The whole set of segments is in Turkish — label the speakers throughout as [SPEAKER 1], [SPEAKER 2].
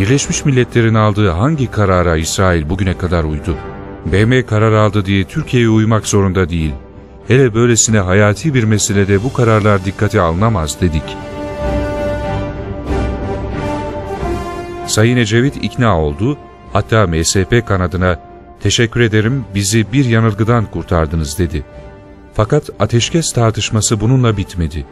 [SPEAKER 1] Birleşmiş Milletler'in aldığı hangi karara İsrail bugüne kadar uydu? BM karar aldı diye Türkiye'ye uymak zorunda değil. Hele böylesine hayati bir meselede bu kararlar dikkate alınamaz dedik. Sayın Ecevit ikna oldu, hatta MSP kanadına teşekkür ederim bizi bir yanılgıdan kurtardınız dedi. Fakat ateşkes tartışması bununla bitmedi.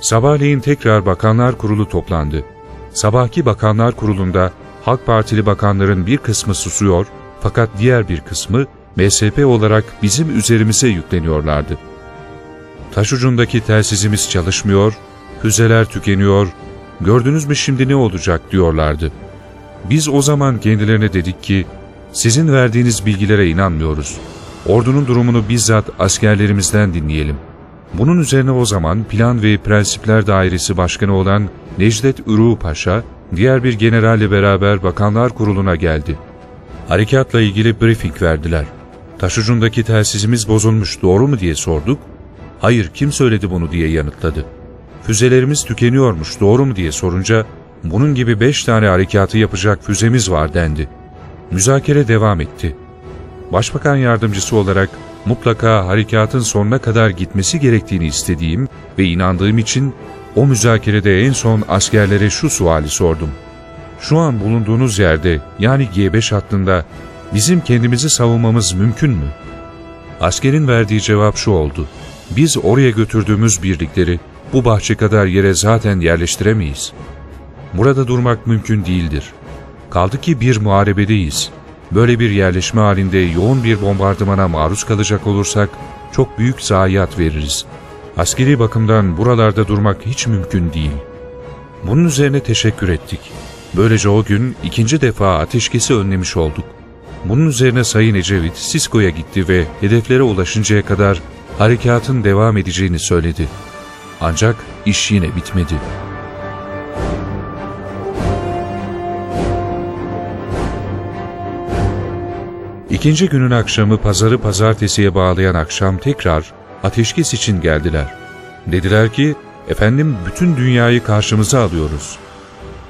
[SPEAKER 1] Sabahleyin tekrar Bakanlar Kurulu toplandı. Sabahki Bakanlar Kurulu'nda Halk Partili bakanların bir kısmı susuyor fakat diğer bir kısmı MSP olarak bizim üzerimize yükleniyorlardı. Taş ucundaki telsizimiz çalışmıyor, füzeler tükeniyor, gördünüz mü şimdi ne olacak diyorlardı. Biz o zaman kendilerine dedik ki, sizin verdiğiniz bilgilere inanmıyoruz. Ordunun durumunu bizzat askerlerimizden dinleyelim. Bunun üzerine o zaman Plan ve Prensipler Dairesi Başkanı olan Necdet Uru Paşa, diğer bir generalle beraber Bakanlar Kurulu'na geldi. Harekatla ilgili briefing verdiler. Taşucundaki telsizimiz bozulmuş doğru mu diye sorduk. Hayır kim söyledi bunu diye yanıtladı. Füzelerimiz tükeniyormuş doğru mu diye sorunca bunun gibi beş tane harekatı yapacak füzemiz var dendi. Müzakere devam etti. Başbakan yardımcısı olarak mutlaka harekatın sonuna kadar gitmesi gerektiğini istediğim ve inandığım için o müzakerede en son askerlere şu suali sordum. Şu an bulunduğunuz yerde yani G5 hattında bizim kendimizi savunmamız mümkün mü? Askerin verdiği cevap şu oldu. Biz oraya götürdüğümüz birlikleri bu bahçe kadar yere zaten yerleştiremeyiz. Burada durmak mümkün değildir. Kaldı ki bir muharebedeyiz. Böyle bir yerleşme halinde yoğun bir bombardımana maruz kalacak olursak çok büyük zayiat veririz. Askeri bakımdan buralarda durmak hiç mümkün değil. Bunun üzerine teşekkür ettik. Böylece o gün ikinci defa ateşkesi önlemiş olduk. Bunun üzerine Sayın Ecevit Sisko'ya gitti ve hedeflere ulaşıncaya kadar harekatın devam edeceğini söyledi. Ancak iş yine bitmedi. İkinci günün akşamı pazarı pazartesiye bağlayan akşam tekrar ateşkes için geldiler. Dediler ki, efendim bütün dünyayı karşımıza alıyoruz.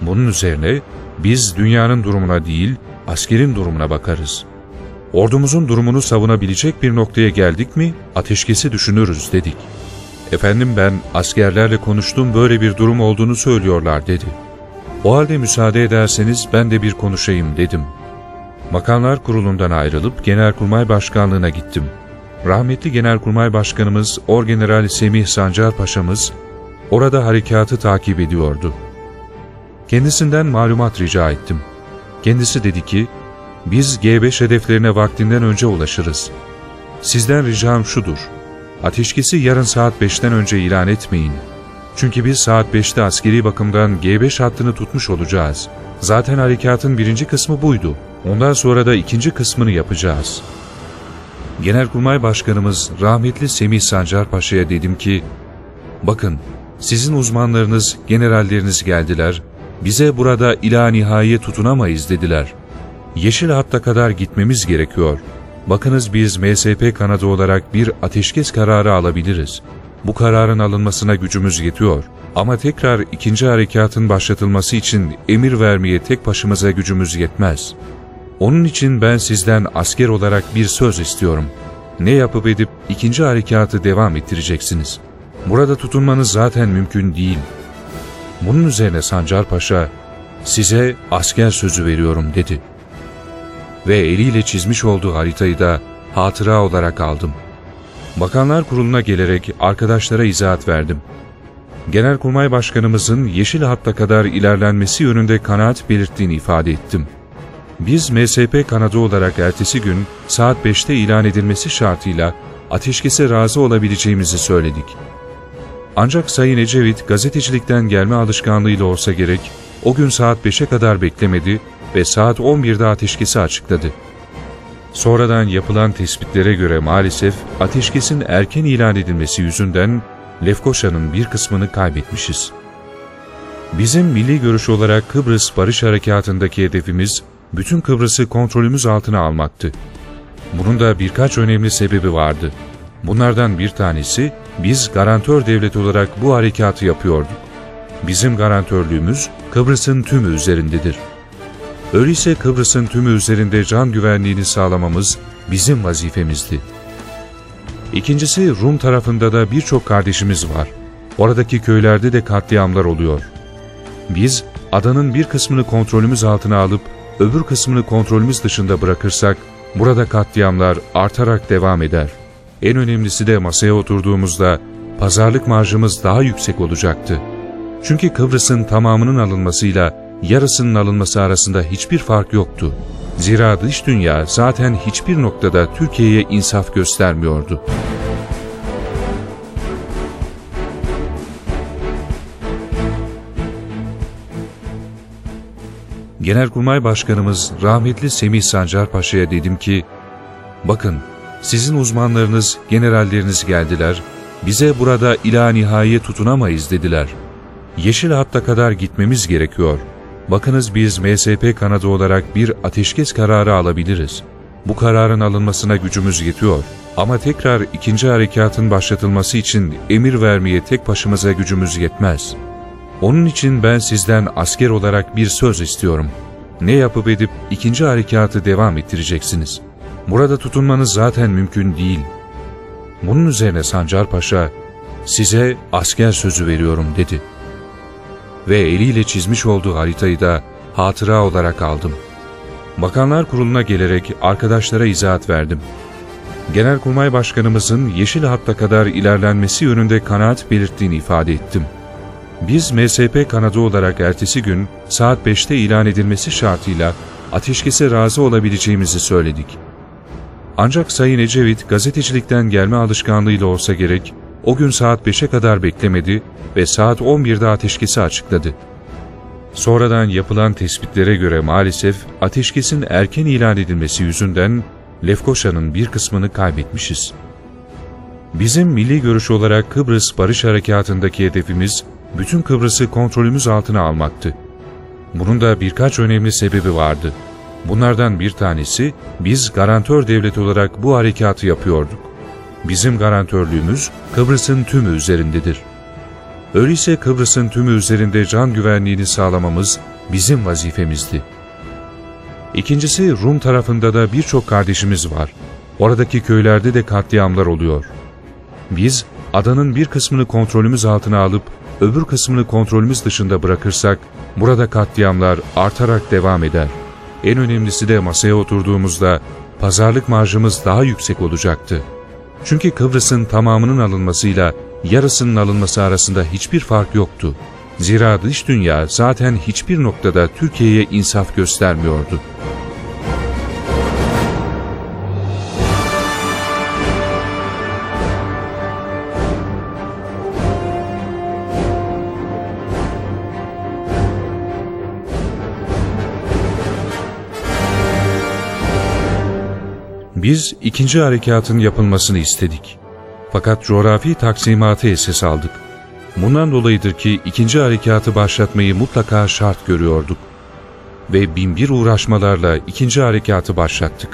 [SPEAKER 1] Bunun üzerine biz dünyanın durumuna değil, askerin durumuna bakarız. Ordumuzun durumunu savunabilecek bir noktaya geldik mi ateşkesi düşünürüz dedik. Efendim ben askerlerle konuştum böyle bir durum olduğunu söylüyorlar dedi. O halde müsaade ederseniz ben de bir konuşayım dedim. Bakanlar Kurulu'ndan ayrılıp Genelkurmay Başkanlığı'na gittim. Rahmetli Genelkurmay Başkanımız Orgeneral Semih Sancar Paşa'mız orada harekatı takip ediyordu. Kendisinden malumat rica ettim. Kendisi dedi ki, biz G5 hedeflerine vaktinden önce ulaşırız. Sizden ricam şudur, ateşkesi yarın saat 5'ten önce ilan etmeyin. Çünkü biz saat 5'te askeri bakımdan G5 hattını tutmuş olacağız. Zaten harekatın birinci kısmı buydu. Ondan sonra da ikinci kısmını yapacağız. Genelkurmay Başkanımız rahmetli Semih Sancar Paşa'ya dedim ki, bakın sizin uzmanlarınız, generalleriniz geldiler, bize burada ila nihaiye tutunamayız dediler. Yeşil hatta kadar gitmemiz gerekiyor. Bakınız biz MSP kanadı olarak bir ateşkes kararı alabiliriz. Bu kararın alınmasına gücümüz yetiyor. Ama tekrar ikinci harekatın başlatılması için emir vermeye tek başımıza gücümüz yetmez. Onun için ben sizden asker olarak bir söz istiyorum. Ne yapıp edip ikinci harekatı devam ettireceksiniz. Burada tutunmanız zaten mümkün değil. Bunun üzerine Sancar Paşa, size asker sözü veriyorum dedi. Ve eliyle çizmiş olduğu haritayı da hatıra olarak aldım. Bakanlar Kurulu'na gelerek arkadaşlara izahat verdim. Genelkurmay Başkanımızın yeşil hatta kadar ilerlenmesi yönünde kanaat belirttiğini ifade ettim. Biz MSP kanadı olarak ertesi gün saat 5'te ilan edilmesi şartıyla ateşkese razı olabileceğimizi söyledik. Ancak Sayın Ecevit gazetecilikten gelme alışkanlığıyla olsa gerek o gün saat 5'e kadar beklemedi ve saat 11'de ateşkesi açıkladı. Sonradan yapılan tespitlere göre maalesef ateşkesin erken ilan edilmesi yüzünden Lefkoşa'nın bir kısmını kaybetmişiz. Bizim milli görüş olarak Kıbrıs Barış Harekatı'ndaki hedefimiz bütün Kıbrıs'ı kontrolümüz altına almaktı. Bunun da birkaç önemli sebebi vardı. Bunlardan bir tanesi biz garantör devlet olarak bu harekatı yapıyorduk. Bizim garantörlüğümüz Kıbrıs'ın tümü üzerindedir. Öyleyse Kıbrıs'ın tümü üzerinde can güvenliğini sağlamamız bizim vazifemizdi. İkincisi Rum tarafında da birçok kardeşimiz var. Oradaki köylerde de katliamlar oluyor. Biz adanın bir kısmını kontrolümüz altına alıp öbür kısmını kontrolümüz dışında bırakırsak burada katliamlar artarak devam eder. En önemlisi de masaya oturduğumuzda pazarlık marjımız daha yüksek olacaktı. Çünkü Kıbrıs'ın tamamının alınmasıyla yarısının alınması arasında hiçbir fark yoktu. Zira dış dünya zaten hiçbir noktada Türkiye'ye insaf göstermiyordu. Genelkurmay Başkanımız rahmetli Semih Sancar Paşa'ya dedim ki, bakın sizin uzmanlarınız, generalleriniz geldiler, bize burada ila nihaiye tutunamayız dediler. Yeşil hatta kadar gitmemiz gerekiyor. Bakınız biz MSP kanadı olarak bir ateşkes kararı alabiliriz. Bu kararın alınmasına gücümüz yetiyor. Ama tekrar ikinci harekatın başlatılması için emir vermeye tek başımıza gücümüz yetmez. Onun için ben sizden asker olarak bir söz istiyorum. Ne yapıp edip ikinci harekatı devam ettireceksiniz. Burada tutunmanız zaten mümkün değil. Bunun üzerine Sancar Paşa, size asker sözü veriyorum dedi. Ve eliyle çizmiş olduğu haritayı da hatıra olarak aldım. Bakanlar Kurulu'na gelerek arkadaşlara izahat verdim. Genelkurmay Başkanımızın yeşil hatta kadar ilerlenmesi yönünde kanaat belirttiğini ifade ettim. Biz MSP kanadı olarak ertesi gün saat 5'te ilan edilmesi şartıyla ateşkese razı olabileceğimizi söyledik. Ancak Sayın Ecevit gazetecilikten gelme alışkanlığıyla olsa gerek o gün saat 5'e kadar beklemedi ve saat 11'de ateşkesi açıkladı. Sonradan yapılan tespitlere göre maalesef ateşkesin erken ilan edilmesi yüzünden Lefkoşa'nın bir kısmını kaybetmişiz. Bizim milli görüş olarak Kıbrıs Barış Harekatı'ndaki hedefimiz bütün Kıbrıs'ı kontrolümüz altına almaktı. Bunun da birkaç önemli sebebi vardı. Bunlardan bir tanesi biz garantör devlet olarak bu harekatı yapıyorduk. Bizim garantörlüğümüz Kıbrıs'ın tümü üzerindedir. Öyleyse Kıbrıs'ın tümü üzerinde can güvenliğini sağlamamız bizim vazifemizdi. İkincisi Rum tarafında da birçok kardeşimiz var. Oradaki köylerde de katliamlar oluyor. Biz adanın bir kısmını kontrolümüz altına alıp öbür kısmını kontrolümüz dışında bırakırsak burada katliamlar artarak devam eder. En önemlisi de masaya oturduğumuzda pazarlık marjımız daha yüksek olacaktı. Çünkü Kıbrıs'ın tamamının alınmasıyla yarısının alınması arasında hiçbir fark yoktu. Zira dış dünya zaten hiçbir noktada Türkiye'ye insaf göstermiyordu. Biz ikinci harekatın yapılmasını istedik. Fakat coğrafi taksimatı esas aldık. Bundan dolayıdır ki ikinci harekatı başlatmayı mutlaka şart görüyorduk. Ve binbir uğraşmalarla ikinci harekatı başlattık.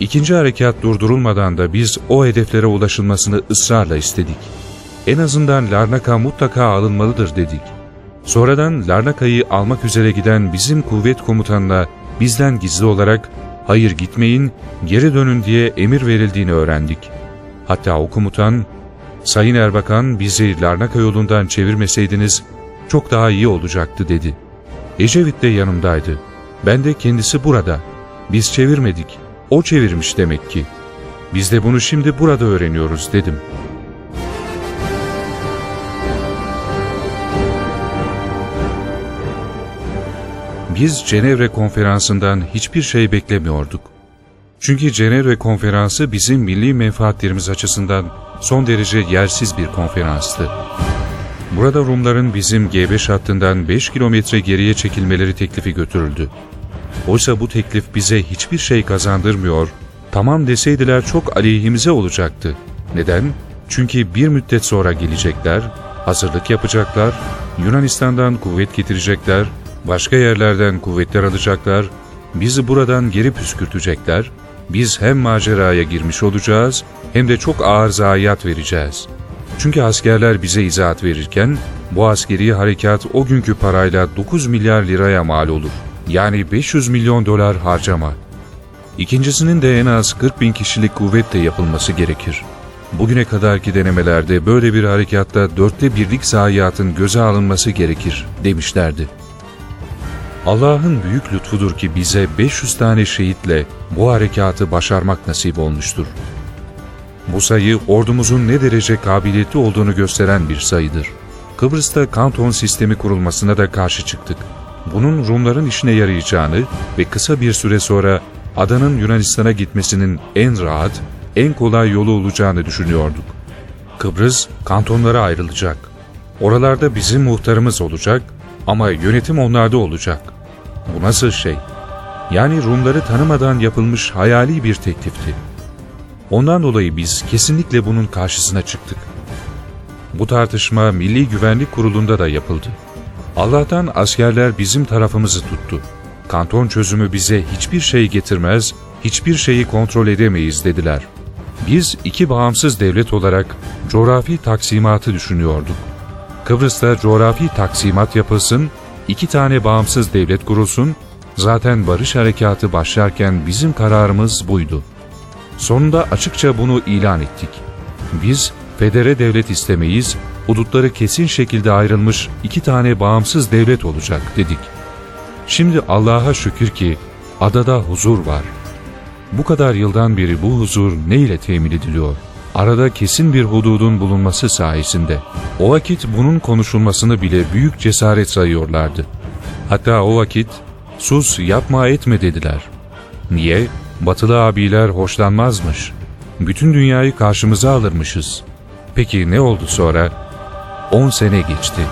[SPEAKER 1] İkinci harekat durdurulmadan da biz o hedeflere ulaşılmasını ısrarla istedik. En azından Larnaka mutlaka alınmalıdır dedik. Sonradan Larnaka'yı almak üzere giden bizim kuvvet komutanına bizden gizli olarak hayır gitmeyin, geri dönün diye emir verildiğini öğrendik. Hatta o komutan, Sayın Erbakan bizi Larnaka yolundan çevirmeseydiniz çok daha iyi olacaktı dedi. Ecevit de yanımdaydı. Ben de kendisi burada. Biz çevirmedik. O çevirmiş demek ki. Biz de bunu şimdi burada öğreniyoruz dedim. Biz Cenevre konferansından hiçbir şey beklemiyorduk. Çünkü Cenevre konferansı bizim milli menfaatlerimiz açısından son derece yersiz bir konferanstı. Burada Rumların bizim G5 hattından 5 kilometre geriye çekilmeleri teklifi götürüldü. Oysa bu teklif bize hiçbir şey kazandırmıyor, tamam deseydiler çok aleyhimize olacaktı. Neden? Çünkü bir müddet sonra gelecekler, hazırlık yapacaklar, Yunanistan'dan kuvvet getirecekler, başka yerlerden kuvvetler alacaklar, bizi buradan geri püskürtecekler, biz hem maceraya girmiş olacağız hem de çok ağır zayiat vereceğiz. Çünkü askerler bize izahat verirken bu askeri harekat o günkü parayla 9 milyar liraya mal olur. Yani 500 milyon dolar harcama. İkincisinin de en az 40 bin kişilik kuvvetle yapılması gerekir. Bugüne kadarki denemelerde böyle bir harekatta dörtte birlik zayiatın göze alınması gerekir demişlerdi. Allah'ın büyük lütfudur ki bize 500 tane şehitle bu harekatı başarmak nasip olmuştur. Bu sayı ordumuzun ne derece kabiliyetli olduğunu gösteren bir sayıdır. Kıbrıs'ta kanton sistemi kurulmasına da karşı çıktık. Bunun Rumların işine yarayacağını ve kısa bir süre sonra adanın Yunanistan'a gitmesinin en rahat, en kolay yolu olacağını düşünüyorduk. Kıbrıs kantonlara ayrılacak. Oralarda bizim muhtarımız olacak ama yönetim onlarda olacak. Bu nasıl şey? Yani Rumları tanımadan yapılmış hayali bir teklifti. Ondan dolayı biz kesinlikle bunun karşısına çıktık. Bu tartışma Milli Güvenlik Kurulu'nda da yapıldı. Allah'tan askerler bizim tarafımızı tuttu. Kanton çözümü bize hiçbir şey getirmez, hiçbir şeyi kontrol edemeyiz dediler. Biz iki bağımsız devlet olarak coğrafi taksimatı düşünüyorduk. Kıbrıs'ta coğrafi taksimat yapılsın, iki tane bağımsız devlet kurulsun, zaten barış harekatı başlarken bizim kararımız buydu. Sonunda açıkça bunu ilan ettik. Biz federe devlet istemeyiz, hudutları kesin şekilde ayrılmış iki tane bağımsız devlet olacak dedik. Şimdi Allah'a şükür ki adada huzur var. Bu kadar yıldan beri bu huzur ne ile temin ediliyor? Arada kesin bir hududun bulunması sayesinde. O vakit bunun konuşulmasını bile büyük cesaret sayıyorlardı. Hatta o vakit sus yapma etme dediler. Niye? Batılı abiler hoşlanmazmış. Bütün dünyayı karşımıza alırmışız. Peki ne oldu sonra? 10 sene geçti.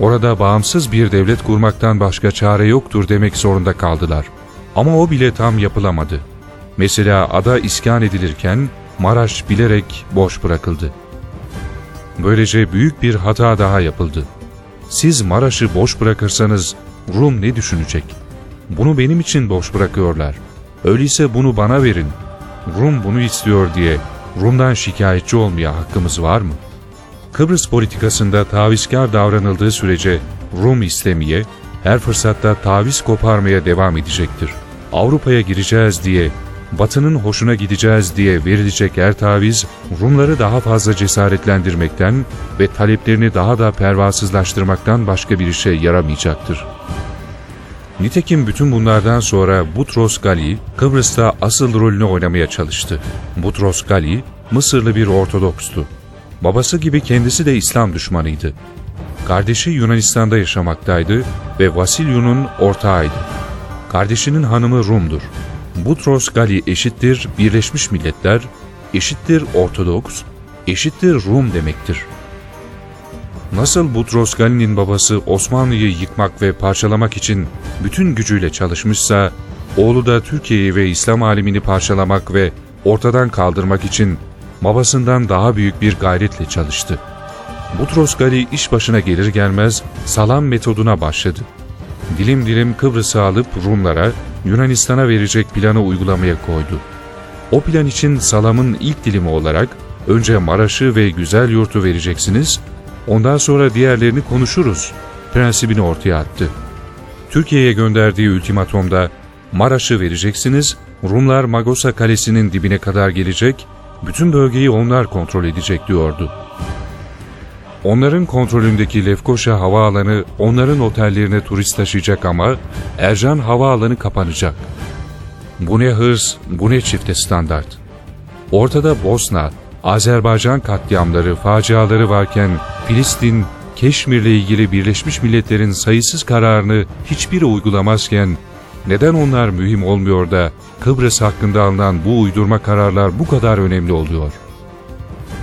[SPEAKER 1] Orada bağımsız bir devlet kurmaktan başka çare yoktur demek zorunda kaldılar. Ama o bile tam yapılamadı. Mesela ada iskan edilirken Maraş bilerek boş bırakıldı. Böylece büyük bir hata daha yapıldı. Siz Maraş'ı boş bırakırsanız Rum ne düşünecek? Bunu benim için boş bırakıyorlar. Öyleyse bunu bana verin. Rum bunu istiyor diye Rum'dan şikayetçi olmaya hakkımız var mı? Kıbrıs politikasında tavizkar davranıldığı sürece Rum istemeye, her fırsatta taviz koparmaya devam edecektir. Avrupa'ya gireceğiz diye, Batı'nın hoşuna gideceğiz diye verilecek her taviz, Rumları daha fazla cesaretlendirmekten ve taleplerini daha da pervasızlaştırmaktan başka bir işe yaramayacaktır. Nitekim bütün bunlardan sonra Butros Gali, Kıbrıs'ta asıl rolünü oynamaya çalıştı. Butros Gali, Mısırlı bir Ortodokstu. Babası gibi kendisi de İslam düşmanıydı. Kardeşi Yunanistan'da yaşamaktaydı ve Vasilyu'nun ortağıydı. Kardeşinin hanımı Rum'dur. Butros Gali eşittir Birleşmiş Milletler, eşittir Ortodoks, eşittir Rum demektir. Nasıl Butros Gali'nin babası Osmanlı'yı yıkmak ve parçalamak için bütün gücüyle çalışmışsa, oğlu da Türkiye'yi ve İslam alemini parçalamak ve ortadan kaldırmak için babasından daha büyük bir gayretle çalıştı. Butros Gali iş başına gelir gelmez salam metoduna başladı. Dilim dilim Kıbrıs'ı alıp Rumlara, Yunanistan'a verecek planı uygulamaya koydu. O plan için salamın ilk dilimi olarak önce Maraş'ı ve Güzel Yurt'u vereceksiniz, ondan sonra diğerlerini konuşuruz prensibini ortaya attı. Türkiye'ye gönderdiği ultimatomda Maraş'ı vereceksiniz, Rumlar Magosa Kalesi'nin dibine kadar gelecek, bütün bölgeyi onlar kontrol edecek diyordu. Onların kontrolündeki Lefkoşa Havaalanı onların otellerine turist taşıyacak ama Ercan Havaalanı kapanacak. Bu ne hırs, bu ne çifte standart. Ortada Bosna, Azerbaycan katliamları, faciaları varken Filistin, Keşmir'le ilgili Birleşmiş Milletler'in sayısız kararını hiçbiri uygulamazken neden onlar mühim olmuyor da Kıbrıs hakkında alınan bu uydurma kararlar bu kadar önemli oluyor?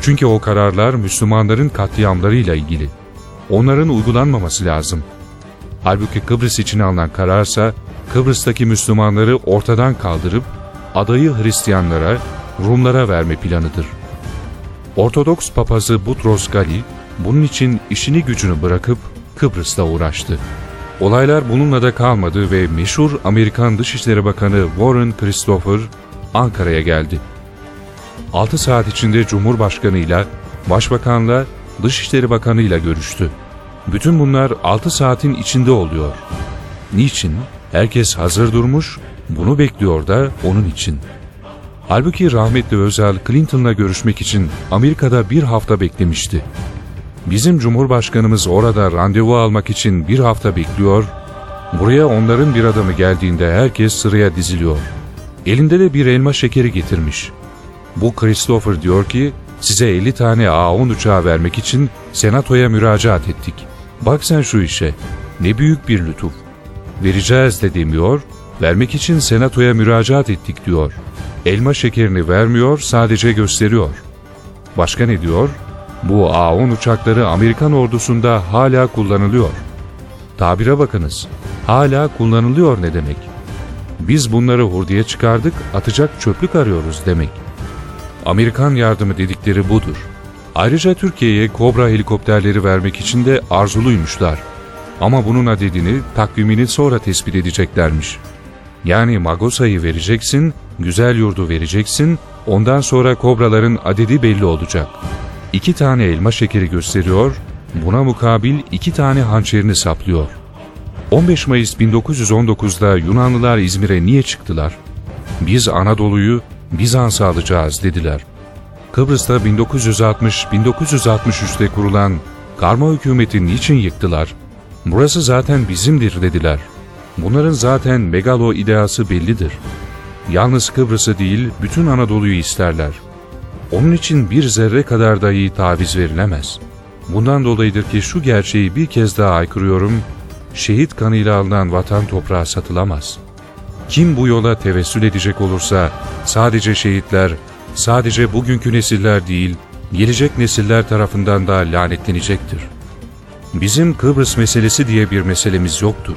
[SPEAKER 1] Çünkü o kararlar Müslümanların katliamlarıyla ilgili. Onların uygulanmaması lazım. Halbuki Kıbrıs için alınan kararsa Kıbrıs'taki Müslümanları ortadan kaldırıp adayı Hristiyanlara, Rumlara verme planıdır. Ortodoks papazı Butros Gali bunun için işini gücünü bırakıp Kıbrıs'ta uğraştı. Olaylar bununla da kalmadı ve meşhur Amerikan Dışişleri Bakanı Warren Christopher Ankara'ya geldi. 6 saat içinde Cumhurbaşkanıyla, Başbakanla, Dışişleri Bakanıyla görüştü. Bütün bunlar 6 saatin içinde oluyor. Niçin? Herkes hazır durmuş, bunu bekliyor da onun için. Halbuki rahmetli Özal Clinton'la görüşmek için Amerika'da bir hafta beklemişti. Bizim Cumhurbaşkanımız orada randevu almak için bir hafta bekliyor, buraya onların bir adamı geldiğinde herkes sıraya diziliyor. Elinde de bir elma şekeri getirmiş. Bu Christopher diyor ki, size 50 tane A-10 uçağı vermek için senatoya müracaat ettik. Bak sen şu işe, ne büyük bir lütuf. Vereceğiz de demiyor, vermek için senatoya müracaat ettik diyor. Elma şekerini vermiyor, sadece gösteriyor. Başka ne diyor? Bu A-10 uçakları Amerikan ordusunda hala kullanılıyor. Tabire bakınız, hala kullanılıyor ne demek? Biz bunları hurdiye çıkardık, atacak çöplük arıyoruz demek. Amerikan yardımı dedikleri budur. Ayrıca Türkiye'ye Kobra helikopterleri vermek için de arzuluymuşlar. Ama bunun adedini, takvimini sonra tespit edeceklermiş. Yani Magosa'yı vereceksin, güzel yurdu vereceksin, ondan sonra kobraların adedi belli olacak. İki tane elma şekeri gösteriyor, buna mukabil iki tane hançerini saplıyor. 15 Mayıs 1919'da Yunanlılar İzmir'e niye çıktılar? Biz Anadolu'yu Bizans'a alacağız dediler. Kıbrıs'ta 1960-1963'te kurulan karma hükümeti niçin yıktılar? Burası zaten bizimdir dediler. Bunların zaten megalo ideası bellidir. Yalnız Kıbrıs'ı değil bütün Anadolu'yu isterler. Onun için bir zerre kadar dahi taviz verilemez. Bundan dolayıdır ki şu gerçeği bir kez daha aykırıyorum, şehit kanıyla alınan vatan toprağı satılamaz. Kim bu yola tevessül edecek olursa sadece şehitler, sadece bugünkü nesiller değil, gelecek nesiller tarafından da lanetlenecektir. Bizim Kıbrıs meselesi diye bir meselemiz yoktur.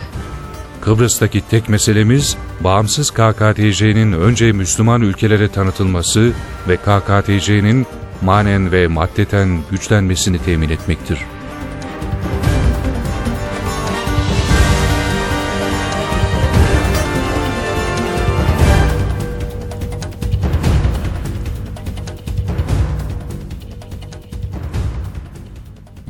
[SPEAKER 1] Kıbrıs'taki tek meselemiz bağımsız KKTC'nin önce Müslüman ülkelere tanıtılması ve KKTC'nin manen ve maddeten güçlenmesini temin etmektir.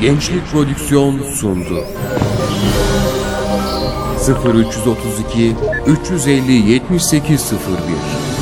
[SPEAKER 2] Gençlik Prodüksiyon sundu. 0332 350 7801